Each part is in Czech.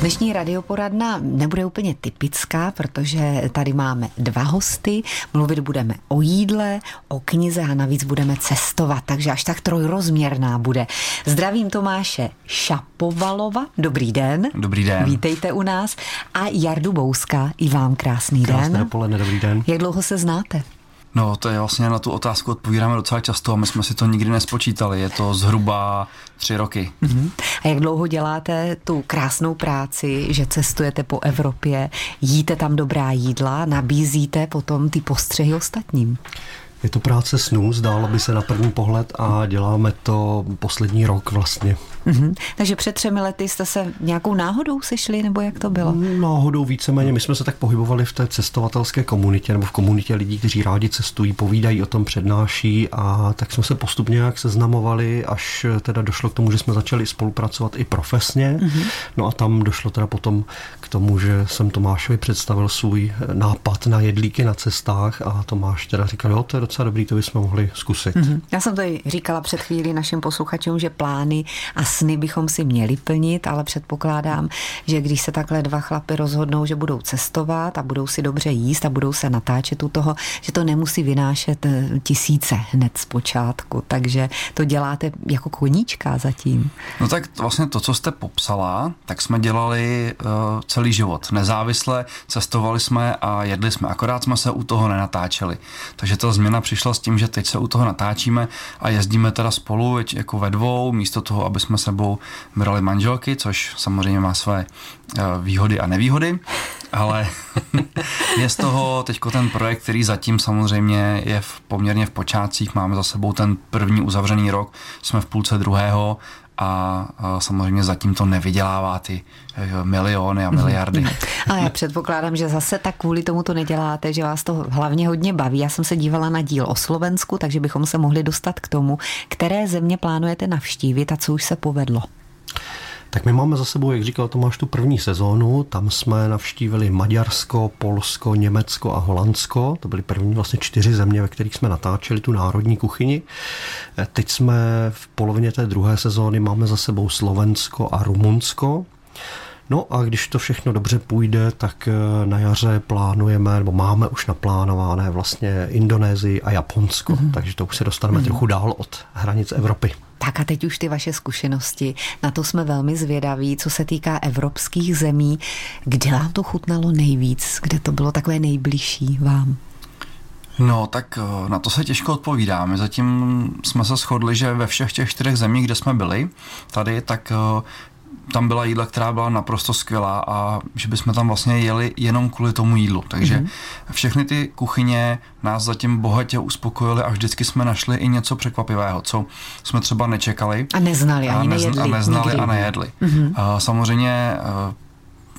Dnešní radioporadna nebude úplně typická, protože tady máme dva hosty. Mluvit budeme o jídle, o knize a navíc budeme cestovat, takže až tak trojrozměrná bude. Zdravím Tomáše Šapovalova. Dobrý den. Dobrý den. Vítejte u nás. A Jardu Bouska. I vám krásný Krásné den. Krásné poledne, dobrý den. Jak dlouho se znáte? No, to je vlastně na tu otázku odpovídáme docela často a my jsme si to nikdy nespočítali. Je to zhruba tři roky. Uh-huh. A jak dlouho děláte tu krásnou práci, že cestujete po Evropě, jíte tam dobrá jídla, nabízíte potom ty postřehy ostatním? Je to práce snů, zdálo by se na první pohled a děláme to poslední rok vlastně. Mm-hmm. Takže před třemi lety jste se nějakou náhodou sešli, nebo jak to bylo? Náhodou víceméně. My jsme se tak pohybovali v té cestovatelské komunitě, nebo v komunitě lidí, kteří rádi cestují, povídají o tom, přednáší a tak jsme se postupně nějak seznamovali, až teda došlo k tomu, že jsme začali spolupracovat i profesně. Mm-hmm. No a tam došlo teda potom k tomu, že jsem Tomášovi představil svůj nápad na jedlíky na cestách a Tomáš teda říkal, jo, to je docela dobrý, to bychom mohli zkusit. Mm-hmm. Já jsem to říkala před chvílí našim posluchačům, že plány a sny bychom si měli plnit, ale předpokládám, že když se takhle dva chlapy rozhodnou, že budou cestovat a budou si dobře jíst a budou se natáčet u toho, že to nemusí vynášet eh, tisíce hned z počátku, takže to děláte jako koníčka zatím. No tak vlastně to, co jste popsala, tak jsme dělali uh, celý život. Nezávisle cestovali jsme a jedli jsme, akorát jsme se u toho nenatáčeli. Takže ta změna přišla s tím, že teď se u toho natáčíme a jezdíme teda spolu jako ve dvou, místo toho, aby jsme sebou brali manželky, což samozřejmě má své uh, výhody a nevýhody, ale je z toho teď ten projekt, který zatím samozřejmě je v, poměrně v počátcích, máme za sebou ten první uzavřený rok, jsme v půlce druhého a, a samozřejmě zatím to nevydělává ty eh, miliony a miliardy. Ale já předpokládám, že zase tak kvůli tomu to neděláte, že vás to hlavně hodně baví. Já jsem se dívala na díl o Slovensku, takže bychom se mohli dostat k tomu, které země plánujete navštívit a co už se povedlo. Tak my máme za sebou, jak říkal Tomáš, tu první sezónu. Tam jsme navštívili Maďarsko, Polsko, Německo a Holandsko. To byly první vlastně čtyři země, ve kterých jsme natáčeli tu národní kuchyni. Teď jsme v polovině té druhé sezóny, máme za sebou Slovensko a Rumunsko. No a když to všechno dobře půjde, tak na jaře plánujeme, nebo máme už naplánované vlastně Indonésii a Japonsko, mm-hmm. takže to už se dostaneme mm-hmm. trochu dál od hranic Evropy. Tak a teď už ty vaše zkušenosti. Na to jsme velmi zvědaví, co se týká evropských zemí. Kde vám to chutnalo nejvíc? Kde to bylo takové nejbližší vám? No, tak na to se těžko odpovídá. My zatím jsme se shodli, že ve všech těch čtyřech zemích, kde jsme byli tady, tak tam byla jídla, která byla naprosto skvělá a že bychom tam vlastně jeli jenom kvůli tomu jídlu. Takže mm-hmm. všechny ty kuchyně nás zatím bohatě uspokojily a vždycky jsme našli i něco překvapivého, co jsme třeba nečekali. A neznali, ani a, nejedli. A neznali nikdy. a nejedli. Mm-hmm. A samozřejmě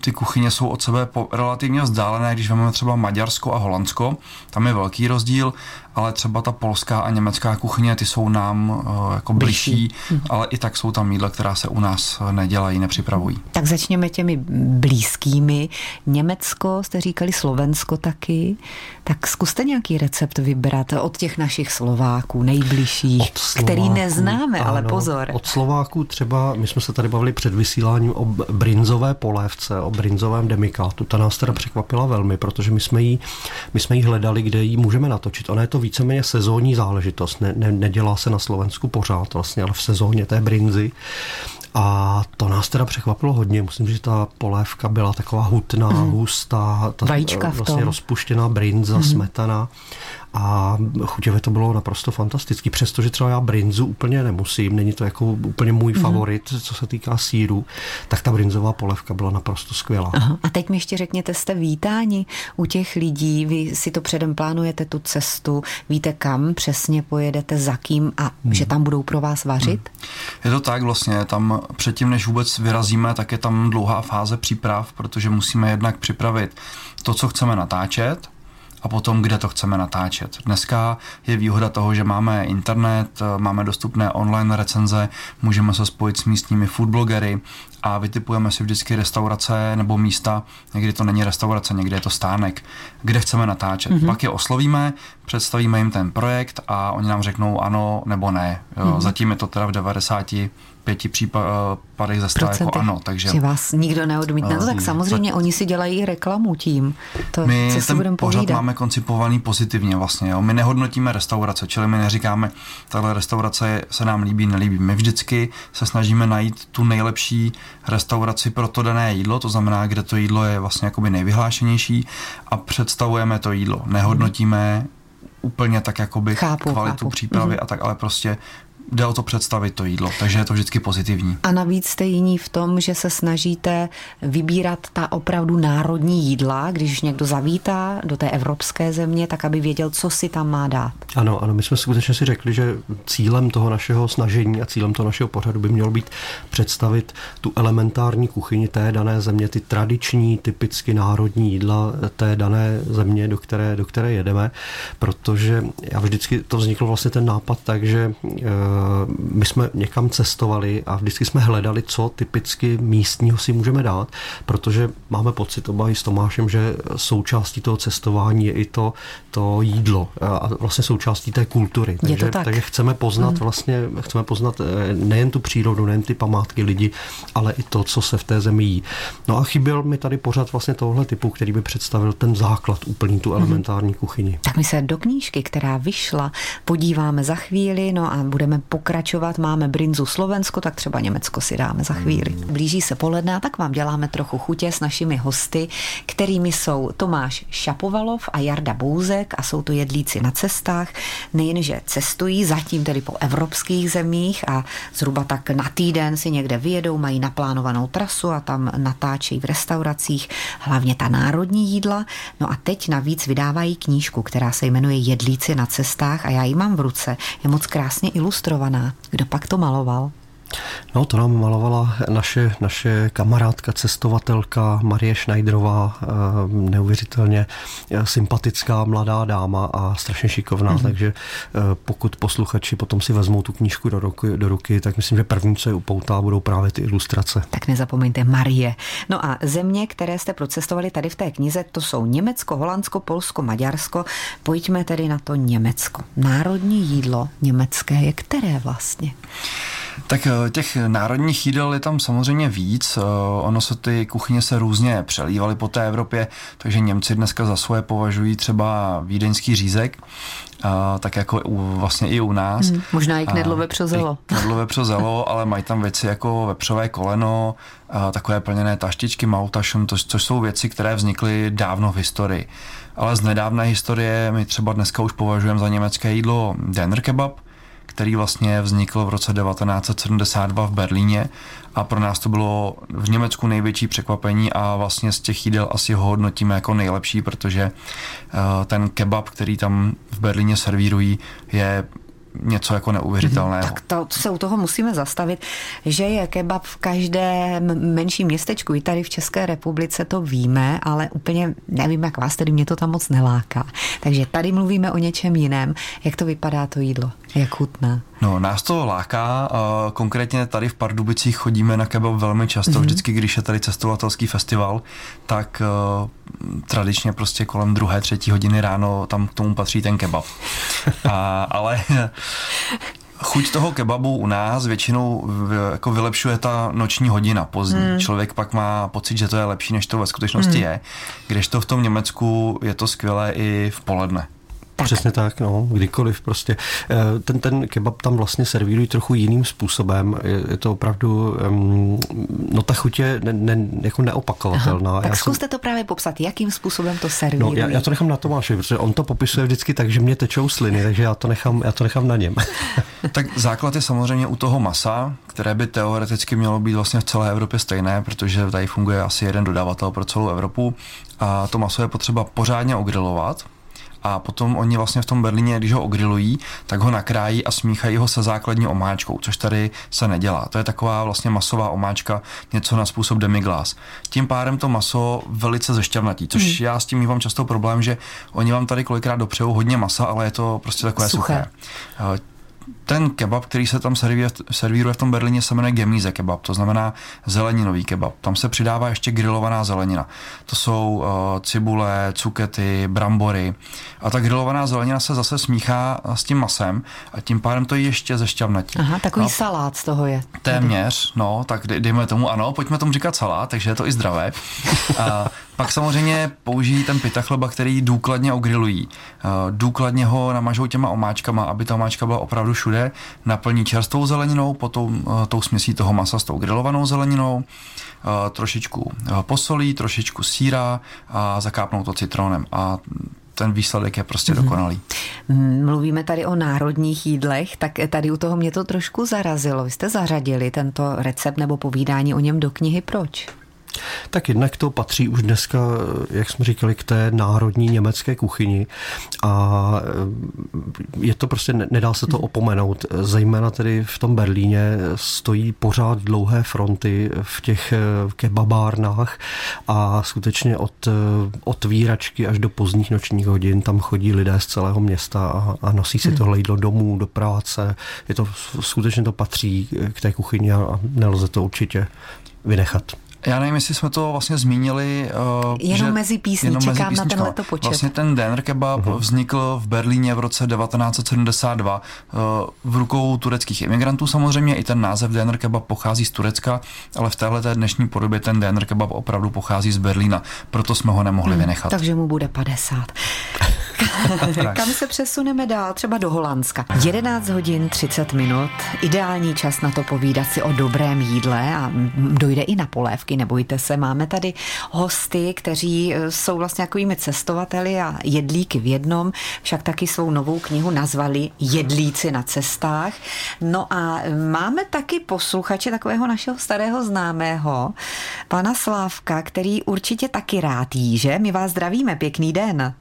ty kuchyně jsou od sebe relativně vzdálené, když vezmeme třeba Maďarsko a Holandsko, tam je velký rozdíl, ale třeba ta polská a německá kuchyně, ty jsou nám uh, jako bližší, bližší, ale i tak jsou tam jídla, která se u nás nedělají, nepřipravují. Tak začněme těmi blízkými. Německo, jste říkali Slovensko taky, tak zkuste nějaký recept vybrat od těch našich Slováků, nejbližších, Slováků, který neznáme, ano, ale pozor. Od Slováků třeba, my jsme se tady bavili před vysíláním o brinzové polévce, o brinzovém demikátu. Ta nás teda překvapila velmi, protože my jsme jí, my jsme jí hledali, kde ji můžeme natočit. Ona je to víceméně sezónní záležitost. Ne, ne, nedělá se na Slovensku pořád vlastně, ale v sezóně té brinzy. A to nás teda překvapilo hodně. Musím říct, že ta polévka byla taková hutná, mm. hustá, ta Vajíčka vlastně rozpuštěná brinza, mm. smetana a chuťově to bylo naprosto fantastický. Přestože třeba já brinzu úplně nemusím, není to jako úplně můj mm. favorit, co se týká síru, tak ta brinzová polevka byla naprosto skvělá. Aha. A teď mi ještě řekněte, jste vítáni u těch lidí, vy si to předem plánujete tu cestu, víte kam přesně pojedete, za kým a mm. že tam budou pro vás vařit? Mm. Je to tak vlastně, tam předtím, než vůbec vyrazíme, tak je tam dlouhá fáze příprav, protože musíme jednak připravit to, co chceme natáčet, a potom, kde to chceme natáčet. Dneska je výhoda toho, že máme internet, máme dostupné online recenze, můžeme se spojit s místními foodblogery a vytipujeme si vždycky restaurace nebo místa, někdy to není restaurace, někdy je to stánek, kde chceme natáčet. Mm-hmm. Pak je oslovíme, představíme jim ten projekt a oni nám řeknou ano nebo ne. Jo. Mm-hmm. Zatím je to teda v 90 pěti případech ze sta jako ano. Takže že vás nikdo neodmítne. No, tak samozřejmě tak, oni si dělají reklamu tím. To, my co si ten pořád povídat. máme koncipovaný pozitivně vlastně. Jo. My nehodnotíme restaurace, čili my neříkáme, tahle restaurace se nám líbí, nelíbí. My vždycky se snažíme najít tu nejlepší restauraci pro to dané jídlo, to znamená, kde to jídlo je vlastně jakoby nejvyhlášenější a představujeme to jídlo. Nehodnotíme úplně tak jakoby chápu, kvalitu chápu. přípravy mm-hmm. a tak, ale prostě jde o to představit to jídlo, takže je to vždycky pozitivní. A navíc jste jiní v tom, že se snažíte vybírat ta opravdu národní jídla, když někdo zavítá do té evropské země, tak aby věděl, co si tam má dát. Ano, ano, my jsme skutečně si řekli, že cílem toho našeho snažení a cílem toho našeho pořadu by mělo být představit tu elementární kuchyni té dané země, ty tradiční, typicky národní jídla té dané země, do které, do které jedeme, protože já vždycky to vzniklo vlastně ten nápad tak, že my jsme někam cestovali a vždycky jsme hledali, co typicky místního si můžeme dát, protože máme pocit oba i s Tomášem, že součástí toho cestování je i to, to jídlo a vlastně součástí té kultury. Takže, tak. takže chceme poznat mm. vlastně, chceme poznat eh, nejen tu přírodu, nejen ty památky lidi, ale i to, co se v té zemi jí. No a chyběl mi tady pořád vlastně tohle typu, který by představil ten základ úplný, tu mhm. elementární mm. kuchyni. Tak my se do knížky, která vyšla, podíváme za chvíli, no a budeme pokračovat. Máme brinzu Slovensko, tak třeba Německo si dáme za chvíli. Blíží se poledne a tak vám děláme trochu chutě s našimi hosty, kterými jsou Tomáš Šapovalov a Jarda Bouzek a jsou to jedlíci na cestách. Nejenže cestují zatím tedy po evropských zemích a zhruba tak na týden si někde vyjedou, mají naplánovanou trasu a tam natáčejí v restauracích hlavně ta národní jídla. No a teď navíc vydávají knížku, která se jmenuje Jedlíci na cestách a já ji mám v ruce. Je moc krásně ilustrovaná ilustrovaná. Kdo pak to maloval? No, to nám malovala naše, naše kamarádka, cestovatelka Marie Schneiderová, eh, neuvěřitelně eh, sympatická mladá dáma a strašně šikovná, mm-hmm. takže eh, pokud posluchači potom si vezmou tu knížku do ruky, do ruky, tak myslím, že první, co je upoutá, budou právě ty ilustrace. Tak nezapomeňte Marie. No a země, které jste procestovali tady v té knize, to jsou Německo, Holandsko, Polsko, Maďarsko. Pojďme tedy na to Německo. Národní jídlo německé je které vlastně? Tak eh, těch národních jídel je tam samozřejmě víc. Eh, ono se ty kuchyně se různě přelívaly po té Evropě, takže Němci dneska za svoje považují třeba vídeňský řízek, a, tak jako u, vlastně i u nás. Hmm, možná i knedlo vepřozelo. Knedlo vepřozelo, ale mají tam věci jako vepřové koleno, a takové plněné taštičky, mautašum, to, což jsou věci, které vznikly dávno v historii. Ale z nedávné historie my třeba dneska už považujeme za německé jídlo Denner kebab, který vlastně vznikl v roce 1972 v Berlíně a pro nás to bylo v Německu největší překvapení a vlastně z těch jídel asi ho hodnotíme jako nejlepší, protože eh, ten kebab, který tam v Berlíně servírují, je něco jako neuvěřitelného. Tak to se u toho musíme zastavit, že je kebab v každém menším městečku. I tady v České republice to víme, ale úplně nevím, jak vás, tedy mě to tam moc neláká. Takže tady mluvíme o něčem jiném. Jak to vypadá to jídlo? Jak chutná? No, nás to láká. Konkrétně tady v Pardubicích chodíme na kebab velmi často. Mm-hmm. Vždycky, když je tady cestovatelský festival, tak uh, tradičně prostě kolem druhé, třetí hodiny ráno tam k tomu patří ten kebab. A, ale chuť toho kebabu u nás většinou jako vylepšuje ta noční hodina pozdní. Hmm. Člověk pak má pocit, že to je lepší, než to ve skutečnosti hmm. je. Kdežto v tom Německu je to skvělé i v poledne. Tak. Přesně tak, no, kdykoliv prostě. Eh, ten, ten kebab tam vlastně servírují trochu jiným způsobem. Je, je to opravdu, um, no ta chuť je ne, ne, jako neopakovatelná. Aha, tak já zkuste jsem... to právě popsat, jakým způsobem to servírují. No, já, já, to nechám na Tomáši, protože on to popisuje vždycky tak, že mě tečou sliny, takže já to nechám, já to nechám na něm. tak základ je samozřejmě u toho masa, které by teoreticky mělo být vlastně v celé Evropě stejné, protože tady funguje asi jeden dodavatel pro celou Evropu a to maso je potřeba pořádně ogrilovat, a potom oni vlastně v tom Berlíně, když ho ogrilují, tak ho nakrájí a smíchají ho se základní omáčkou, což tady se nedělá. To je taková vlastně masová omáčka, něco na způsob demiglas. Tím pádem to maso velice zešťavnatí, což hmm. já s tím mám často problém, že oni vám tady kolikrát dopřejou hodně masa, ale je to prostě takové suché. suché ten kebab, který se tam servíruje, servíruje v tom Berlíně, se jmenuje gemíze kebab, to znamená zeleninový kebab. Tam se přidává ještě grilovaná zelenina. To jsou uh, cibule, cukety, brambory. A ta grilovaná zelenina se zase smíchá s tím masem a tím pádem to je ještě zešťavnatí. Aha, takový no, salát z toho je. Téměř, no, tak dejme tomu ano, pojďme tomu říkat salát, takže je to i zdravé. a, pak samozřejmě použijí ten pita chleba, který důkladně ogrilují. Důkladně ho namažou těma omáčkama, aby ta omáčka byla opravdu všude. Naplní čerstvou zeleninou, potom tou směsí toho masa s tou grilovanou zeleninou, trošičku posolí, trošičku síra a zakápnou to citronem. A ten výsledek je prostě mm-hmm. dokonalý. Mluvíme tady o národních jídlech, tak tady u toho mě to trošku zarazilo. Vy jste zařadili tento recept nebo povídání o něm do knihy. Proč? Tak jednak to patří už dneska, jak jsme říkali, k té národní německé kuchyni a je to prostě, nedá se to opomenout. Zejména tedy v tom Berlíně stojí pořád dlouhé fronty v těch kebabárnách a skutečně od otvíračky až do pozdních nočních hodin tam chodí lidé z celého města a, a nosí si hmm. tohle jídlo domů, do práce. Je to, skutečně to patří k té kuchyni a nelze to určitě vynechat. Já nevím, jestli jsme to vlastně zmínili. Uh, jenom mezi písní, jenom čekám mezi na tenhle počet. Vlastně ten Denner kebab uh-huh. vznikl v Berlíně v roce 1972 uh, v rukou tureckých imigrantů samozřejmě. I ten název Denner kebab pochází z Turecka, ale v téhle dnešní podobě ten Denner kebab opravdu pochází z Berlína. Proto jsme ho nemohli hmm, vynechat. Takže mu bude 50. Kam se přesuneme dál? Třeba do Holandska. 11 hodin 30 minut. Ideální čas na to povídat si o dobrém jídle a dojde i na polévky, nebojte se. Máme tady hosty, kteří e, jsou vlastně takovými cestovateli a jedlíky v jednom, však taky svou novou knihu nazvali Jedlíci na cestách. No a máme taky posluchače takového našeho starého známého, pana Slávka, který určitě taky rád jí, že? My vás zdravíme, pěkný den.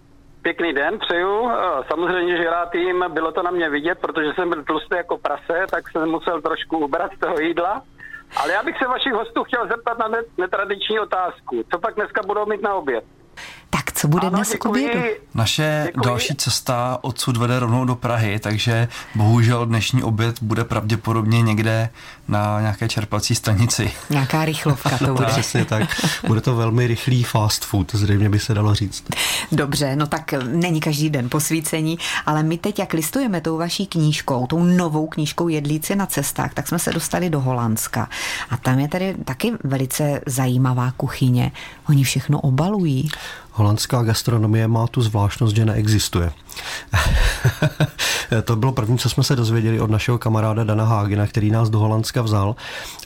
Pěkný den, přeju. Eh, samozřejmě, že rád jim, bylo to na mě vidět, protože jsem byl tlustý jako prase, tak jsem musel trošku ubrat z toho jídla. Ale já bych se vašich hostů chtěl zeptat na netradiční otázku. Co pak dneska budou mít na oběd? Co bude ano, dnes k obědu? Naše děkuji. další cesta odsud vede rovnou do Prahy, takže bohužel dnešní oběd bude pravděpodobně někde na nějaké čerpací stanici. Nějaká rychlovka to bude. Přesně tak. Bude to velmi rychlý fast food, zřejmě by se dalo říct. Dobře, no tak není každý den posvícení, ale my teď, jak listujeme tou vaší knížkou, tou novou knížkou Jedlíci na cestách, tak jsme se dostali do Holandska. A tam je tady taky velice zajímavá kuchyně. Oni všechno obalují. Holandská gastronomie má tu zvláštnost, že neexistuje. to bylo první, co jsme se dozvěděli od našeho kamaráda Dana Hágena, který nás do Holandska vzal.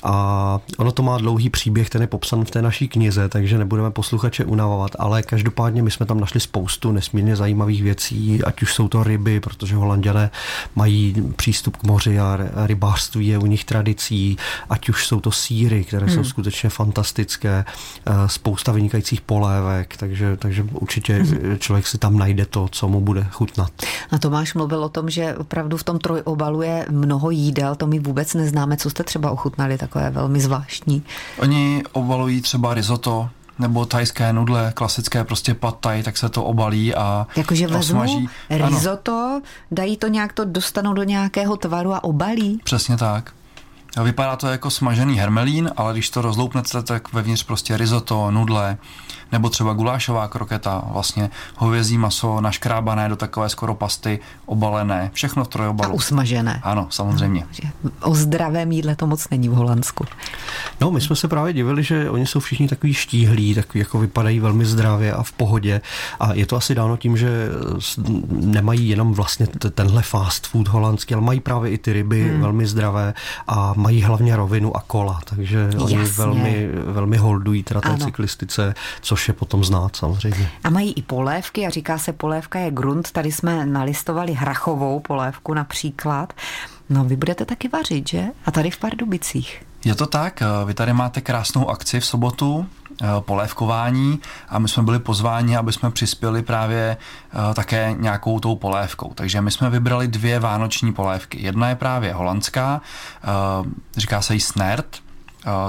A ono to má dlouhý příběh, ten je popsan v té naší knize, takže nebudeme posluchače unavovat, ale každopádně my jsme tam našli spoustu nesmírně zajímavých věcí, ať už jsou to ryby, protože Holanděné mají přístup k moři a rybářství je u nich tradicí, ať už jsou to síry, které hmm. jsou skutečně fantastické, eh, spousta vynikajících polévek, takže, takže určitě člověk si tam najde to, co mu bude chutnat. A Tomáš mluvil o tom, že opravdu v tom trojobalu je mnoho jídel, to my vůbec neznáme. Co jste třeba ochutnali, takové velmi zvláštní? Oni obalují třeba risotto, nebo tajské nudle, klasické prostě pad thai, tak se to obalí a Jakože vezmu risotto, ano. dají to nějak to, dostanou do nějakého tvaru a obalí? Přesně tak. Vypadá to jako smažený hermelín, ale když to rozloupnete, tak vevnitř prostě risotto, nudle, nebo třeba gulášová kroketa, vlastně hovězí maso naškrábané do takové skoro pasty, obalené, všechno v trojobalu. A usmažené. Ano, samozřejmě. O zdravém jídle to moc není v Holandsku. No, my jsme se právě divili, že oni jsou všichni takový štíhlí, takový jako vypadají velmi zdravě a v pohodě. A je to asi dáno tím, že nemají jenom vlastně tenhle fast food holandský, ale mají právě i ty ryby hmm. velmi zdravé a mají hlavně rovinu a kola, takže oni Jasně. velmi, velmi holdují teda té cyklistice, což je potom znát samozřejmě. A mají i polévky a říká se polévka je grunt. Tady jsme nalistovali hrachovou polévku například. No vy budete taky vařit, že? A tady v Pardubicích. Je to tak, vy tady máte krásnou akci v sobotu, polévkování a my jsme byli pozváni, aby jsme přispěli právě eh, také nějakou tou polévkou. Takže my jsme vybrali dvě vánoční polévky. Jedna je právě holandská, eh, říká se jí Snert,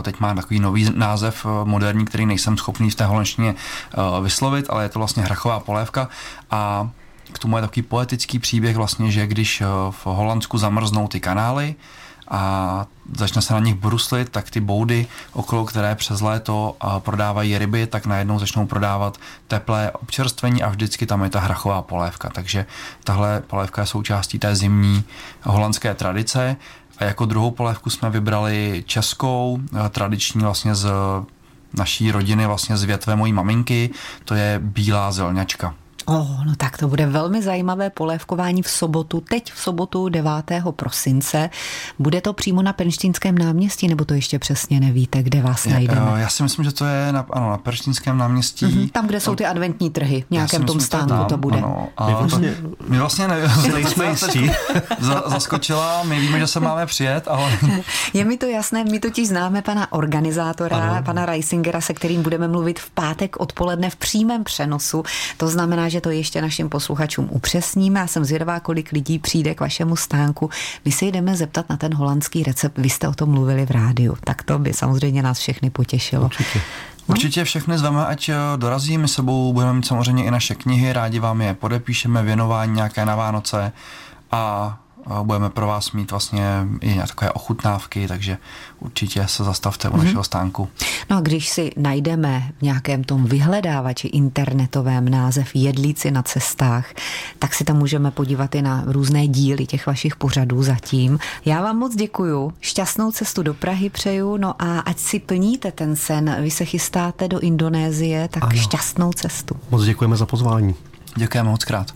Teď má takový nový název eh, moderní, který nejsem schopný v té holandštině eh, vyslovit, ale je to vlastně hrachová polévka a K tomu je takový poetický příběh vlastně, že když v Holandsku zamrznou ty kanály, a začne se na nich bruslit, tak ty boudy, okolo které přes léto prodávají ryby, tak najednou začnou prodávat teplé občerstvení a vždycky tam je ta hrachová polévka. Takže tahle polévka je součástí té zimní holandské tradice. A jako druhou polévku jsme vybrali českou, tradiční vlastně z naší rodiny, vlastně z větve mojí maminky, to je bílá zelňačka. Oh, no tak to bude velmi zajímavé polévkování v sobotu, teď v sobotu 9. prosince. Bude to přímo na Penštínském náměstí, nebo to ještě přesně nevíte, kde vás je, najdeme? Já si myslím, že to je na, ano, na Penštínském náměstí. Mm-hmm, tam, kde jsou ty adventní trhy, v nějakém tom stánku to, tam, to bude. Ano, a my vlastně, my vlastně nevím, nejsme jistí. zaskočila, my víme, že se máme přijet, ale... Je mi to jasné, my totiž známe pana organizátora, ano. pana Reisingera, se kterým budeme mluvit v pátek odpoledne v přímém přenosu. To znamená, že to ještě našim posluchačům upřesníme. Já jsem zvědavá, kolik lidí přijde k vašemu stánku. My se jdeme zeptat na ten holandský recept. Vy jste o tom mluvili v rádiu. Tak to by samozřejmě nás všechny potěšilo. Určitě. No? Určitě všechny zveme, ať eh, dorazí. My sebou budeme mít samozřejmě i naše knihy, rádi vám je podepíšeme, věnování nějaké na Vánoce a budeme pro vás mít vlastně i takové ochutnávky, takže určitě se zastavte u mm-hmm. našeho stánku. No a když si najdeme v nějakém tom vyhledávači internetovém název Jedlíci na cestách, tak si tam můžeme podívat i na různé díly těch vašich pořadů zatím. Já vám moc děkuju, šťastnou cestu do Prahy přeju, no a ať si plníte ten sen, vy se chystáte do Indonésie, tak ano. šťastnou cestu. Moc děkujeme za pozvání. Děkujeme moc krát.